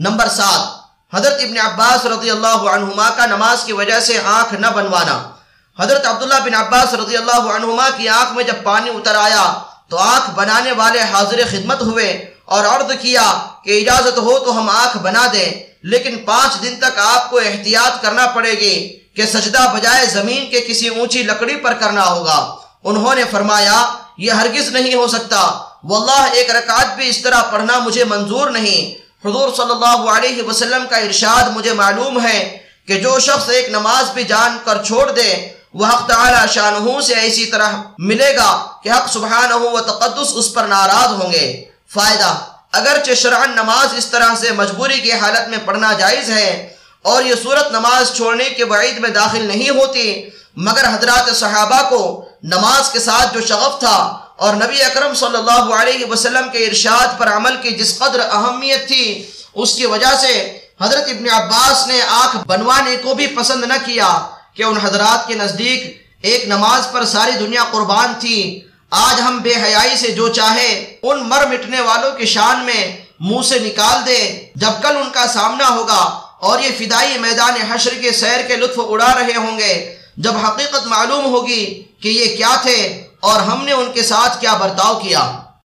Number سات، حضرت ابن عباس رضی اللہ عنہما کا نماز کی وجہ سے آنکھ نہ بنوانا۔ حضرت عبداللہ بن عباس رضی اللہ عنہما کی آنکھ میں جب پانی اتر آیا، تو آنکھ بنانے والے حاضر خدمت ہوئے اور عرض کیا کہ اجازت ہو تو ہم آنکھ بنا دیں، لیکن پانچ دن تک آپ کو احتیاط کرنا پڑے گی کہ سجدہ بجائے زمین کے کسی اونچی لکڑی پر کرنا ہوگا۔ انہوں نے فرمایا، یہ ہرگز نہیں ہو سکتا۔ واللہ، ایک رکعت بھی اس طرح پڑھنا مجھے منظور نہیں۔ حضور صلی اللہ علیہ وسلم کا ارشاد مجھے معلوم ہے کہ جو شخص ایک نماز بھی جان کر چھوڑ دے، وہ حق تعالی شانہوں سے ایسی طرح ملے گا کہ حق سبحانہ و تقدس اس پر ناراض ہوں گے۔ فائدہ، اگرچہ شرعن نماز اس طرح سے مجبوری کی حالت میں پڑھنا جائز ہے اور یہ صورت نماز چھوڑنے کے وعید میں داخل نہیں ہوتی، مگر حضرات صحابہ کو نماز کے ساتھ جو شغف تھا اور نبی اکرم صلی اللہ علیہ وسلم کے ارشاد پر عمل کی جس قدر اہمیت تھی، اس کی وجہ سے حضرت ابن عباس نے آنکھ بنوانے کو بھی پسند نہ کیا کہ ان حضرات کے نزدیک ایک نماز پر ساری دنیا قربان تھی۔ آج ہم بے حیائی سے جو چاہے، ان مر مٹنے والوں کی شان میں منہ سے نکال دے۔ جب کل ان کا سامنا ہوگا اور یہ فدائی میدان حشر کے سیر کے لطف اڑا رہے ہوں گے، جب حقیقت معلوم ہوگی کہ یہ کیا تھے اور ہم نے ان کے ساتھ کیا برتاؤ کیا؟